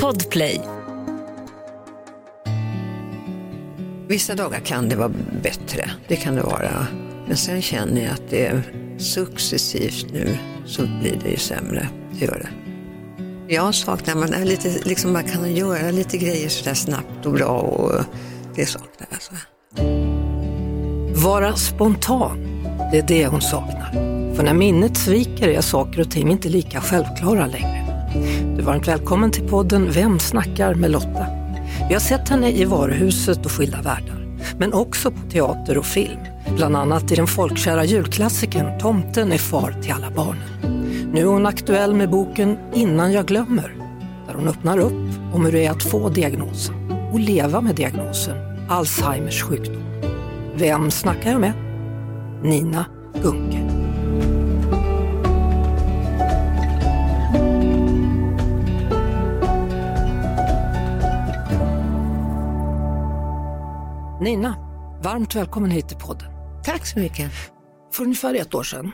Podplay. Vissa dagar kan det vara bättre, det kan det vara. Men sen känner jag att det är successivt nu så blir det ju sämre. Det gör det. Jag saknar, man är lite, liksom man kan göra lite grejer sådär snabbt och bra och det saknar jag. Alltså. Vara spontan, det är det hon saknar. För när minnet sviker är saker och ting inte lika självklara längre. Du är varmt välkommen till podden Vem snackar med Lotta? Vi har sett henne i varuhuset och skilda världar, men också på teater och film. Bland annat i den folkkära julklassikern Tomten är far till alla barnen. Nu är hon aktuell med boken Innan jag glömmer, där hon öppnar upp om hur det är att få diagnosen och leva med diagnosen Alzheimers sjukdom. Vem snackar jag med? Nina Gunke. Nina, varmt välkommen hit till podden. Tack så mycket. För ungefär ett år sedan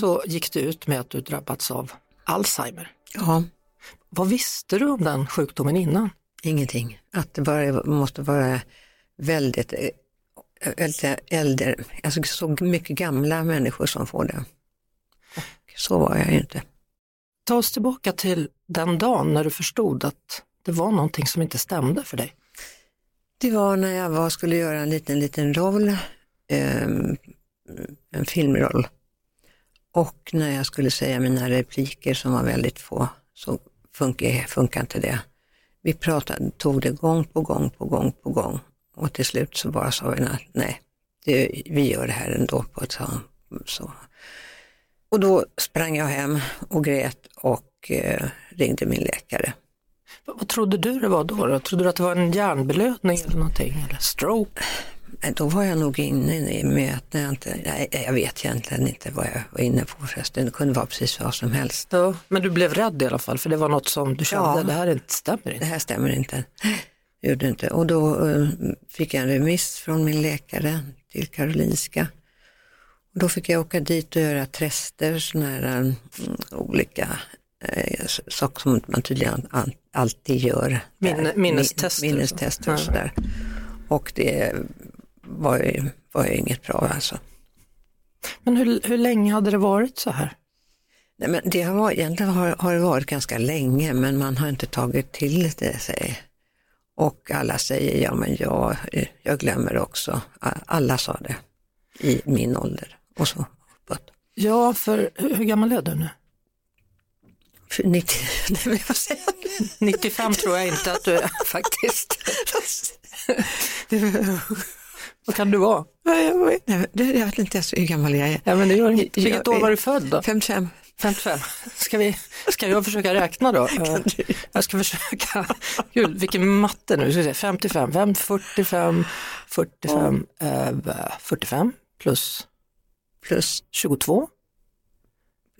så gick det ut med att du drabbats av Alzheimer. Ja, Vad visste du om den sjukdomen innan? ingenting. Att det bara måste vara väldigt eh, äldre, äldre, alltså så mycket gamla människor som får det. Och så var jag ju inte. Ta oss tillbaka till den dagen när du förstod att det var någonting som inte stämde för dig. Det var när jag var, skulle göra en liten, liten roll, eh, en filmroll. Och när jag skulle säga mina repliker som var väldigt få så funkar, funkar inte det. Vi pratade, tog det gång på gång på gång på gång och till slut så bara sa vi att nej, det, vi gör det här ändå på ett sånt så. Och då sprang jag hem och grät och eh, ringde min läkare. Vad, trodde du det var då, då? Trodde du att det var en hjärnblödning eller någonting? Eller stroke? Men Då var jag nog inne i när jag inte, nej, jag vet egentligen inte vad jag var inne på förresten. Det kunde vara precis vad som helst. Ja, men du blev rädd i alla fall för det var något som du kände, Ja. det här inte stämmer Det inte. här stämmer inte. Det Gjorde inte. Och då eh, fick jag en remiss från min läkare till Karolinska. Och då fick jag åka dit och göra tester, sådana här mm, olika eh, saker som man tydligen alltid gör. Minnestester Min, och minnestester så. och sådär. Och det var ju, var ju inget bra alltså. Men hur, hur länge hade det varit så här? Nej, men det har, varit- egentligen har, har det varit ganska länge men man har inte tagit till det sig. Och alla säger ja men jag, jag glömmer också. Alla sa det i min ålder och så uppåt. Ja, för hur, hur gammal är du nu? För 90, nej, men jag säger 95 tror jag inte att du är faktiskt. Vad kan du vara? Jag vet- nej, det- jag vet inte ens hur gammal jag är. Ja, men det gör Vilket år var du född då? 55. 55. Ska, vi, ska jag försöka räkna då? Jag ska försöka. Gud, vilken matte nu. Ska vi se. 55, Fem- 45, 45, eh, 45 plus Plus, 22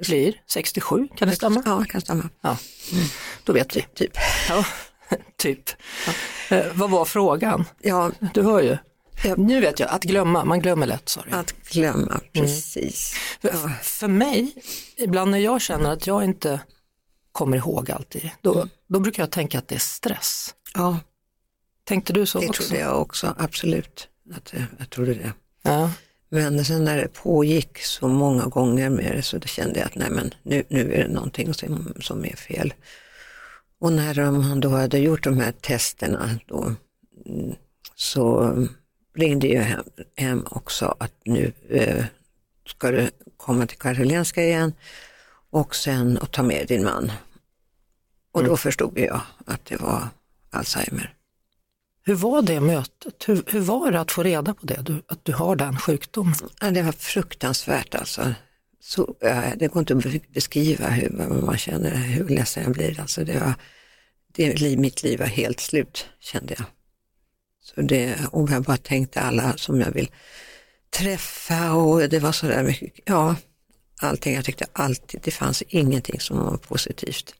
blir 67. Kan det stämma? ja, kan stämma. Ja, då vet vi. Typ. Ja, typ. Eh, vad var frågan? Ja, Du hör ju. Ja. Nu vet jag, att glömma, man glömmer lätt sa du. att glömma, precis. För, för mig, ibland när jag känner att jag inte kommer ihåg alltid, då, då brukar jag tänka att det är stress. Ja, Tänkte du så det också? trodde jag också, absolut. Att, jag- jag trodde det. Ja. Men sen när det pågick så många gånger med det så då kände jag att nej men nu, nu är det någonting som, som är fel. Och när de då hade gjort de här testerna då, mm, så ringde jag hem, hem också att nu eh, ska du komma till Karolinska igen och sen och ta med din man. Och då förstod jag att det var Alzheimer. Hur var det mötet? Hur, hur var det att få reda på det, du, att du har den sjukdomen? Ja, det var fruktansvärt alltså. Så, ja, det går inte att beskriva hur man känner, hur ledsen jag blir. Alltså det var, det, mitt liv var helt slut kände jag. Så det, och jag bara tänkte alla som jag vill träffa och det var sådär mycket, ja, allting. Jag tyckte alltid, det fanns ingenting som var positivt.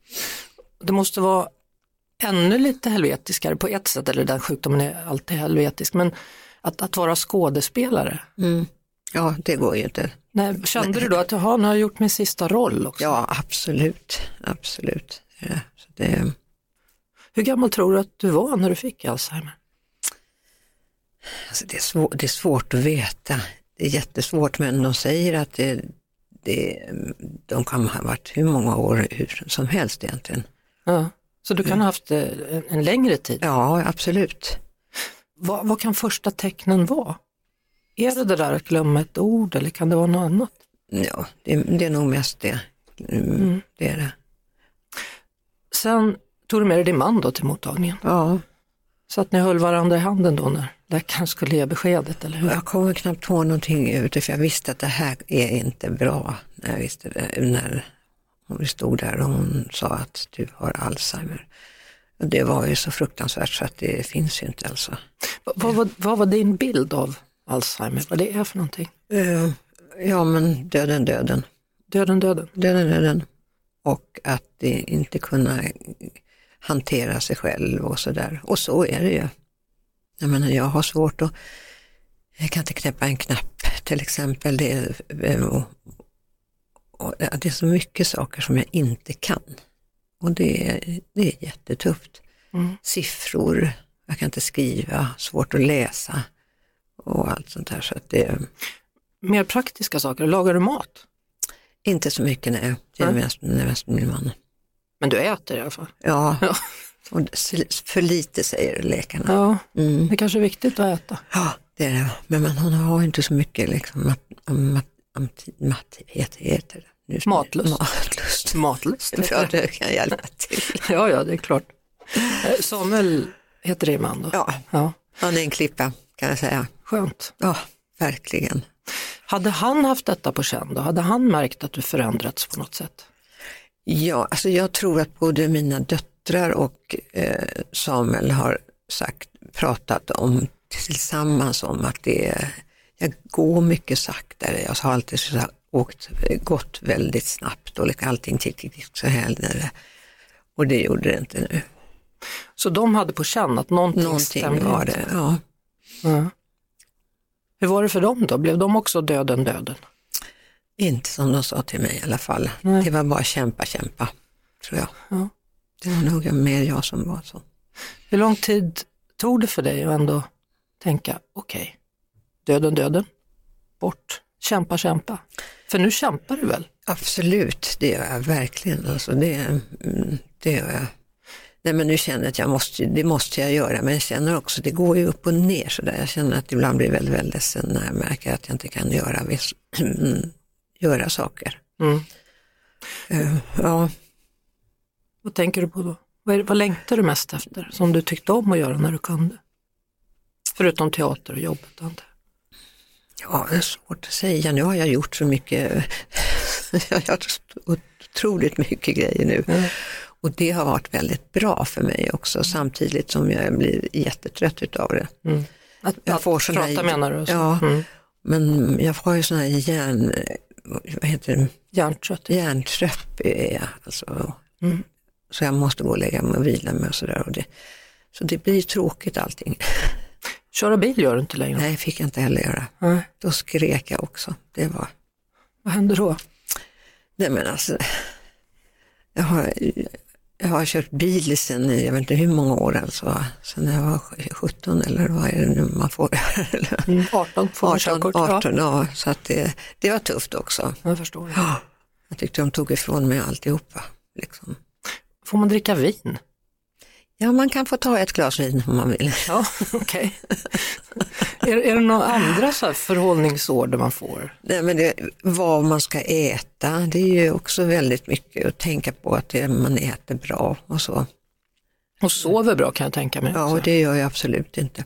Det måste vara ännu lite helvetiskare på ett sätt, eller den sjukdomen är alltid helvetisk, men att, att vara skådespelare. Ja, det går ju inte. Nej, kände du då att jaha, nu har jag gjort min sista roll också? Ja, absolut, absolut. Ja, så det, Hur gammal tror du att du var när du fick Alzheimer? Alltså det, är svår, det är svårt att veta. Det är jättesvårt men de säger att det, det, de kan ha varit hur många år hur som helst egentligen. Ja. Så du kan ha haft det en, längre tid? Ja, absolut. Vad, vad kan första tecknen vara? Är det det där att glömma ett ord eller kan det vara något annat? Ja, det, det är nog mest det. Mm, Det är det. Sen tog du med dig din man då till mottagningen. Ja, Så att ni höll varandra i handen då när läkaren skulle ge beskedet, eller hur? jag kommer knappt ihåg någonting ut för jag visste att det här är inte bra. När jag visste det, när hon stod där och hon sa att du har Alzheimer. Och det var ju så fruktansvärt så att det finns ju inte alltså. Vad, vad, var- vad var din bild av Alzheimer? Vad det är för någonting? Eh, Ja men döden, döden. Döden, döden. döden, döden. Och att det inte kunna hantera sig själv och sådär. Och så är det ju. Jag menar, jag har svårt att, jag kan inte knäppa en knapp till exempel. Det eh, och, och det är så mycket saker som jag inte kan. Och det är, det är jättetufft. Mm. Siffror, jag kan inte skriva, svårt att läsa och allt sånt där. Så att det Mer praktiska saker, lagar du mat? inte så mycket, nej. Det är Nej. mest, det är mest min man. Men du äter i alla fall? Ja, Ja. och för lite säger läkarna. Ja, Mm. det kanske är viktigt att äta. Ja, det är det. Men man, har inte så mycket liksom, mat, mat, mat, mat, heter, heter det. Nu- Matlust. Matlust. Matlust. Ja, det kan hjälpa till. Ja, ja, det är klart. Eh, Samuel heter din man då? Ja, ja. han är en klippa kan jag säga. Skönt. Ja, verkligen. Hade han haft detta på känn då? Hade han märkt att du förändrats på något sätt? Ja, alltså jag tror att både mina döttrar och eh, Samuel har sagt, pratat om tillsammans om att det är, jag går mycket saktare. Jag har alltid så här, åkt, gått väldigt snabbt och liksom allting tick, så här. Och det gjorde det inte nu. Så de hade på känn att någonting, Någonting stämde var det, ja. Ja. Hur var det för dem då? Blev de också döden, döden? Inte som de sa till mig i alla fall. Nej. Det var bara kämpa, kämpa, tror jag. Ja. Det var nog mer jag som var så. Hur lång tid tog det för dig att ändå tänka, okej, döden, döden, bort, kämpa, kämpa. För nu kämpar du väl? Absolut, det gör jag verkligen. Alltså det, mm, det gör jag. Nej men nu känner jag att jag måste, det måste jag göra, men jag känner också, det går ju upp och ner sådär. Jag känner att ibland blir väldigt, väldigt ledsen när jag märker att jag inte kan göra, viss, göra saker. Mm. Eh, Ja, Vad tänker du på då? Vad, är, vad längtar du mest efter som du tyckte om att göra när du kunde? Förutom teater och jobbet antar jag. Ja, det är svårt att säga. Nu har jag gjort så mycket, jag har otroligt mycket grejer nu. Mm. Och det har varit väldigt bra för mig också, samtidigt som jag blir jättetrött utav det. Mm. Att, Jag att får såna prata här- menar du? Så. Ja. Mm. Men jag har ju sån här hjärn, vad heter det, Hjärntrött. hjärntröpp är jag. Alltså. Mm. Så jag måste gå och lägga mig och vila mig och sådär. Så det blir tråkigt allting. Köra bil gör du inte längre? Nej, fick jag inte heller göra. Nej. Då skrek jag också. Det var, Vad händer då? nej men alltså, jag har, jag har kört bil sen jag vet inte hur många år alltså, sen jag var 17 eller vad är det nu man får? Mm. 18 får man 18, körkort. 18 ja, så att det, det var tufft också. Ja, jag förstår. Ja, jag tyckte de tog ifrån mig alltihopa. Liksom. Får man dricka vin? Ja, man kan få ta ett glas vin om man vill. Ja, okej. är, är det några andra så förhållningsorder man får? Nej, men det, vad man ska äta, det är ju också väldigt mycket att tänka på att det, man äter bra och så. Och sover bra kan jag tänka mig. Ja, och det gör jag absolut inte.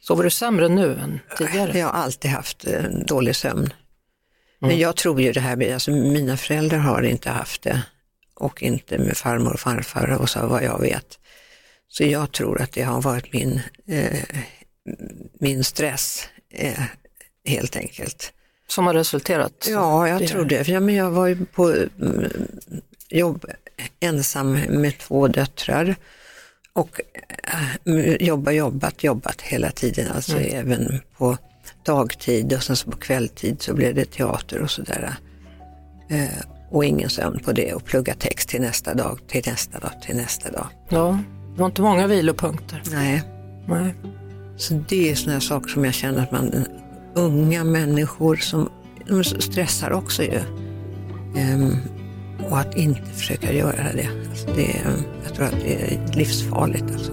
Sover du sämre nu än tidigare? Jag har alltid haft eh, dålig sömn. Men jag tror ju det här, alltså mina föräldrar har inte haft det och inte med farmor och farfar och så vad jag vet. Så jag tror att det har varit min, eh, min stress eh, helt enkelt. Som har resulterat? Ja, jag det tror det. Ja, men jag var ju på mm, jobb ensam med två döttrar och äh, jobba, jobbat, jobbat hela tiden, alltså även på dagtid och sen så på kvälltid så blev det teater och sådär. Eh, och ingen sömn på det och plugga text till nästa dag, till nästa dag, till nästa dag. Ja, Det var inte många vilopunkter. Nej. Nej. Så det är sådana saker som jag känner att man, unga människor som de stressar också ju. Ehm, och att inte försöka göra det. Alltså det jag tror att det är livsfarligt alltså.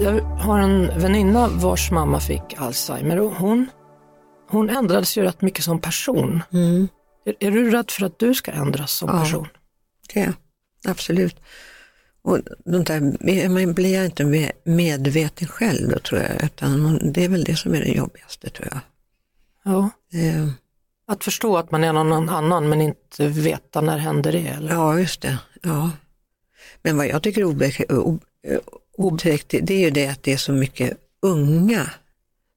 Jag har en väninna vars mamma fick Alzheimer och hon, hon ändrades ju rätt mycket som person. Är, är du rädd för att du ska ändras som Ja. person? Det är jag. absolut. Och där, man blir inte me- medveten själv då tror jag, utan det är väl det som är det jobbigaste tror jag. Ja. Eh, Att förstå att man är någon annan men inte veta när händer det. Eller? Ja, just det. Ja. Men vad jag tycker är obe- otäckt, det är ju det att det är så mycket unga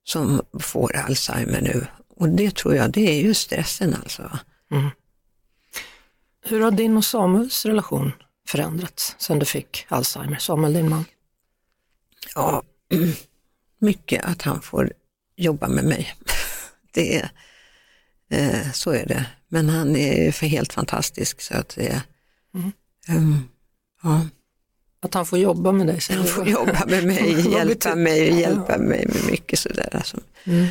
som får Alzheimer nu. Och det tror jag, det är ju stressen alltså. Hur har din och Samuels relation förändrats sedan du fick Alzheimer? Samuel, din man. Ja, mycket att han får jobba med mig. Det är, eh, så är det. Men han är för helt fantastisk så att det är, ehm, ja. Att han får jobba med dig? Han får jobba med mig, hjälpa mig, hjälpa mig med mycket sådär. Alltså. Mm.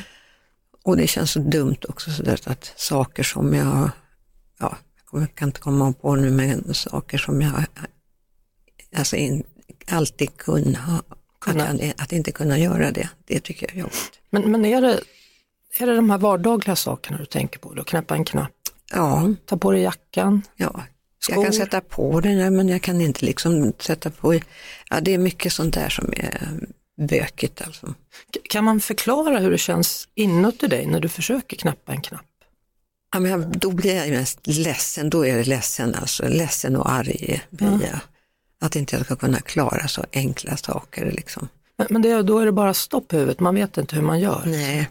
Och det känns så dumt också sådär att saker som jag, ja, jag kan inte komma på nu, men saker som jag alltså in, alltid kunna, Kunna. Att, jag, att inte kunna göra det, det tycker jag är jobbigt. Men, men är, det, är det de här vardagliga sakerna du tänker på? Då? Knäppa en knapp, Ja, ta på dig jackan, ja. Skor. Jag kan sätta på den, men jag kan inte liksom sätta på, ja det är mycket sånt där som är bökigt alltså. Kan man förklara hur det känns inuti dig när du försöker knappa en knapp? Ja, men då blir jag mest ledsen, då är det ledsen, alltså ledsen och arg blir jag. Att inte jag ska kunna klara så enkla saker liksom. Men, men det, då är det bara stopp i huvudet, man vet inte hur man gör. Nej,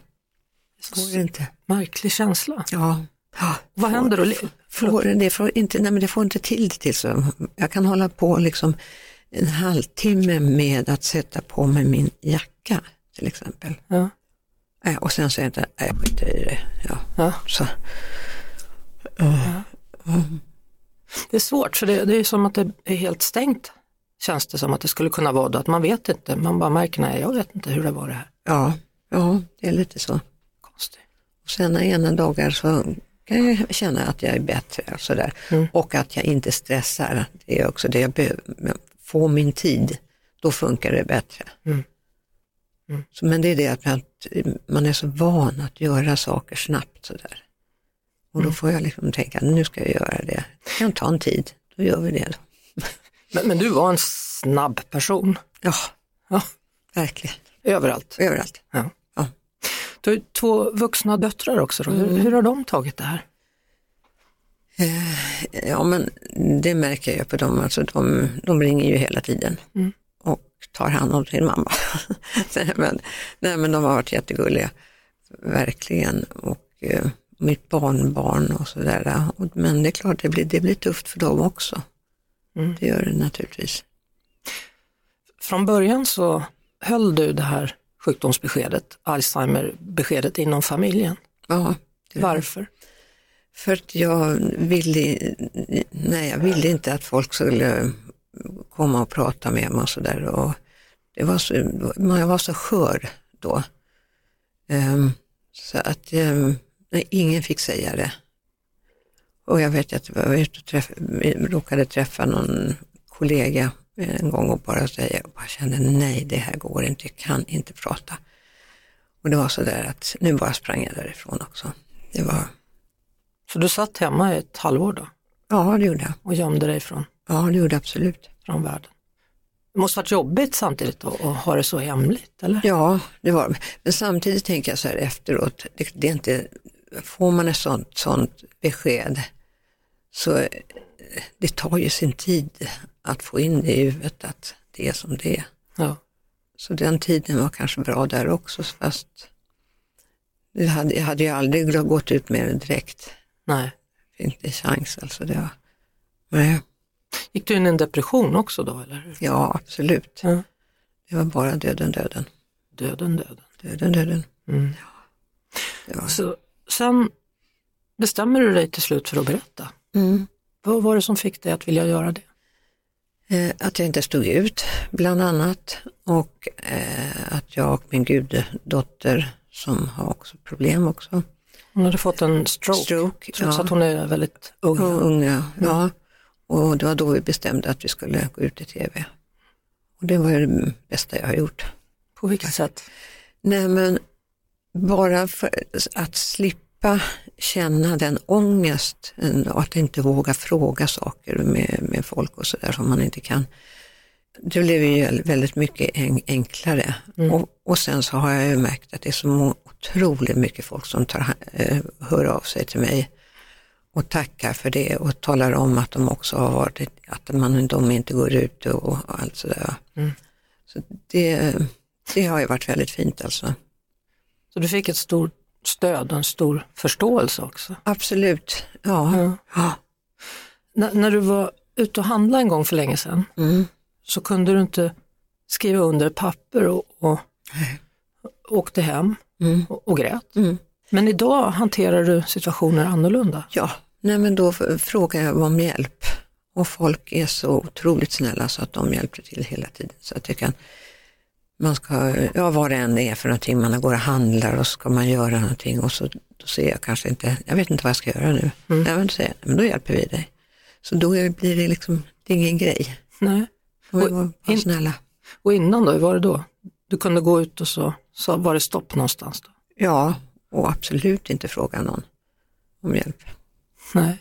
det inte. Märklig känsla. Ja. Ja. Vad händer då? Får det, får inte, nej, men det får inte till det till så. Jag kan hålla på liksom en halvtimme med att sätta på mig min jacka till exempel. Ja. Nej, Och sen säger jag inte, nej jag skiter i det. Ja. Ja. Så. Det är svårt, för det, det är som att det är helt stängt. Känns det som att det skulle kunna vara då, att man vet inte, man bara märker, nej jag vet inte hur det var det här. Ja, ja, det är lite så. Konstigt. Och sen ena dagar så kan jag känna att jag är bättre och sådär. Och att jag inte stressar. Det är också det jag behöver. Få min tid, då funkar det bättre. Så, men det är det att man, man är så van att göra saker snabbt sådär. Och då får jag liksom tänka, nu ska jag göra det. Det kan ta en tid, då gör vi det. Men, men du var en snabb person, Ja, ja, verkligen. överallt. Överallt. Ja. Du har två vuxna döttrar också, då. Hur, hur har de tagit det här? Ja men det märker jag på dem, alltså de, de ringer ju hela tiden och tar hand om sin mamma. nej, men, nej men de har varit jättegulliga, verkligen. Och eh, mitt barnbarn och sådär. Men det är klart, det blir, det blir tufft för dem också. Det gör det naturligtvis. Från början så höll du det här sjukdomsbeskedet, Alzheimer-beskedet inom familjen. Ja, Varför? För att jag ville, nej, jag ville inte att folk skulle komma och prata med mig och sådär. Var så, jag var så skör då. Ehm, så att ehm, nej, ingen fick säga det. Och jag vet att jag var ute och träff, råkade träffa någon kollega en gång och bara säga, jag bara kände nej det här går inte, jag kan inte prata. Och det var så där att nu bara sprang jag därifrån också. Det var, Så du satt hemma i ett halvår då ja det gjorde jag. och gömde dig från, Ja, det gjorde jag absolut. från världen. Det måste varit jobbigt samtidigt att, att ha det så hemligt, eller? Ja, det var Men samtidigt tänker jag så här efteråt, det, det är inte, får man ett sånt, sånt besked så eh, det tar ju sin tid att få in det i huvudet att det är som det är. Ja. Så den tiden var kanske bra där också fast det hade, jag hade ju aldrig gått ut med det direkt. Nej. Inte chans alltså. Det var, nej. Gick du in i en depression också då? Eller? Ja, absolut. Ja. Det var bara döden, döden. Döden, döden. Döden, döden. Mm. Var... Så, sen bestämmer du dig till slut för att berätta. Mm. Vad var det som fick dig att vilja göra det? Eh, att jag inte stod ut, bland annat. Och eh, att jag och min guddotter, som har också problem också. Hon hade fått en stroke, Stroke, trots ja. att hon är väldigt ung. Och unga, ja. Och det var då vi bestämde att vi skulle gå ut i tv. Och det var det bästa jag har gjort. På vilket sätt? Nej men bara för att slippa känna den ångest och att inte våga fråga saker med, med folk och sådär som man inte kan. Det blev ju väldigt mycket en, enklare. Och, och sen så har jag ju märkt att det är så otroligt mycket folk som tar, eh, hör av sig till mig och tackar för det och talar om att de också har varit, att man, de inte går ut och, allt sådär. Så det, det har ju varit väldigt fint alltså. Så du fick ett stort stöd och en stor förståelse också. Absolut, ja. ja. När, du var ute och handlade en gång för länge sedan Mm. så kunde du inte skriva under papper och, och åkte hem Mm. och, och grät. Mm. Men idag hanterar du situationer annorlunda. Ja, nej men då frågar jag om hjälp. Och folk är så otroligt snälla så att de hjälper till hela tiden. Så att jag kan, man ska, ja vad det än är för någonting, man går och handlar och ska man göra någonting och så då ser jag kanske inte, jag vet inte vad jag ska göra nu. Nej men då säger jag, men då hjälper vi dig. Så då blir det liksom, det är ingen grej. Nej. Och bara in- snälla. Och innan då, hur var det då? Du kunde gå ut och så, så var det stopp någonstans då? Ja, och absolut inte fråga någon om hjälp. Nej.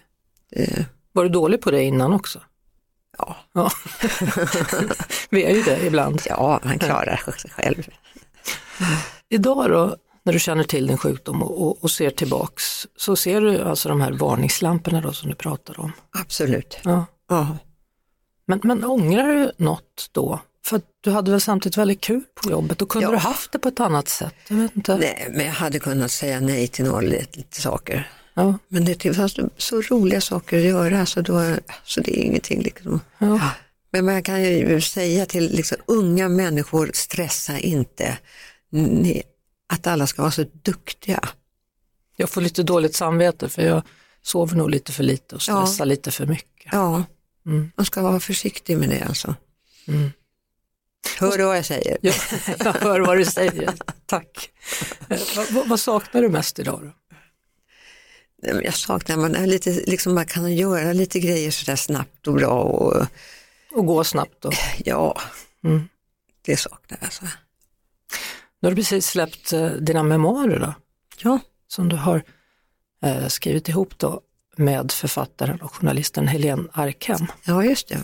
Det, Var du dålig på det innan också? Ja, Ja. Vi är ju det ibland. ja, man klarar sig själv. Idag då, när du känner till din sjukdom och, och, och ser tillbaks, så ser du alltså de här varningslamporna då som du pratar om. Absolut. Ja. Ja. Men, men ångrar du något då? För du hade väl samtidigt väldigt kul på jobbet och kunde Ja. du haft det på ett annat sätt? Jag vet inte. Nej, men jag hade kunnat säga nej till några saker. Ja. Men det fanns så roliga saker att göra så, då, så det är ingenting. Liksom. Ja. Men man kan ju säga till liksom, unga människor, stressa inte. Ni, att alla ska vara så duktiga. Jag får lite dåligt samvete för jag sover nog lite för lite och Ja. stressar lite för mycket. Ja, Mm. man ska vara försiktig med det alltså. Mm. Hör du vad jag säger? Jag, jag hör vad du säger, tack. Eh, vad, vad, vad saknar du mest idag då? Jag saknar man är lite, liksom man kan göra lite grejer sådär snabbt och bra och Och gå snabbt då? ja, Mm. det saknar jag. Alltså. Nu har du precis släppt eh, dina memoarer då, Ja, som du har eh, skrivit ihop då med författaren och journalisten Helene Arkhem. ja, just det.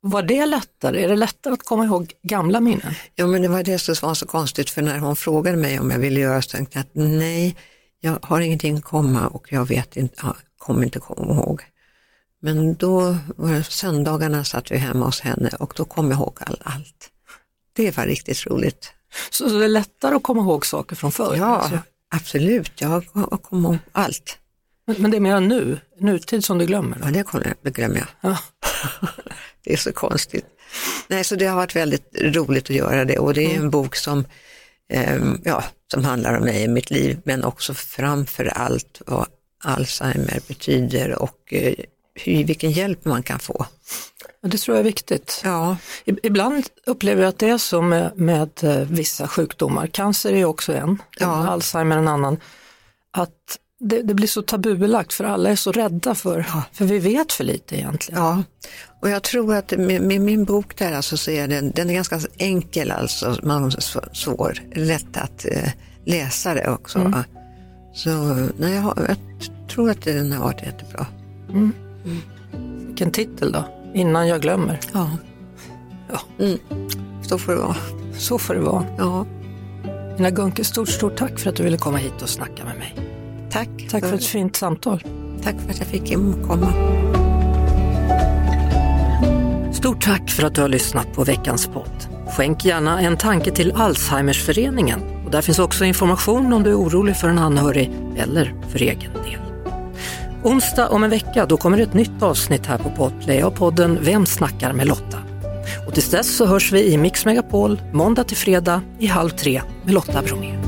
Var det lättare? Är det lättare att komma ihåg gamla minnen? Ja, men det var det som var så konstigt, för när hon frågade mig om jag ville göra så tänkte jag att nej, jag har ingenting att komma och jag vet inte, ja, kommer inte komma ihåg. Men då var det söndagarna satt vi hemma hos henne och då kom jag ihåg all, allt. Det var riktigt roligt. Så, det är lättare att komma ihåg saker från förr? Ja, alltså. absolut. Jag jag kommer ihåg allt. Men, men det är mer nu, nutid som du glömmer? Då? Ja, det kommer jag, glömmer jag. Ja. Det är så konstigt. Nej, så det har varit väldigt roligt att göra det och det är en bok som, ja, som handlar om mig i mitt liv men också framför allt vad Alzheimer betyder och eh, hur, vilken hjälp man kan få. Ja, Det tror jag är viktigt. Ja, Ibland upplever jag att det är så med, med eh, vissa sjukdomar, cancer är också en, Ja. Alzheimer en annan, att det, det blir så tabubelagt för alla är så rädda för, för vi vet för lite egentligen. ja. Och jag tror att med, med min bok där alltså så är den, den är ganska enkel alltså, man så- svår, lätt att eh, läsa det också. Så nej, jag, har, jag tror att den har varit jättebra. Vilken titel då? Innan jag glömmer. Ja. Ja. Mm. Så får det vara. Så får det vara. Ja, Ina Gunke, stort, stort tack för att du ville komma hit och snacka med mig. Tack. Tack för ett fint samtal. tack för att jag fick komma. Stort tack för att du har lyssnat på veckans podd. Skänk gärna en tanke till Alzheimersföreningen och där finns också information om du är orolig för en anhörig eller för egen del. Onsdag om en vecka då kommer ett nytt avsnitt här på Podplay av podden Vem snackar med Lotta? Och tills dess så hörs vi i Mix Megapol måndag till fredag i halv tre med Lotta Bromé.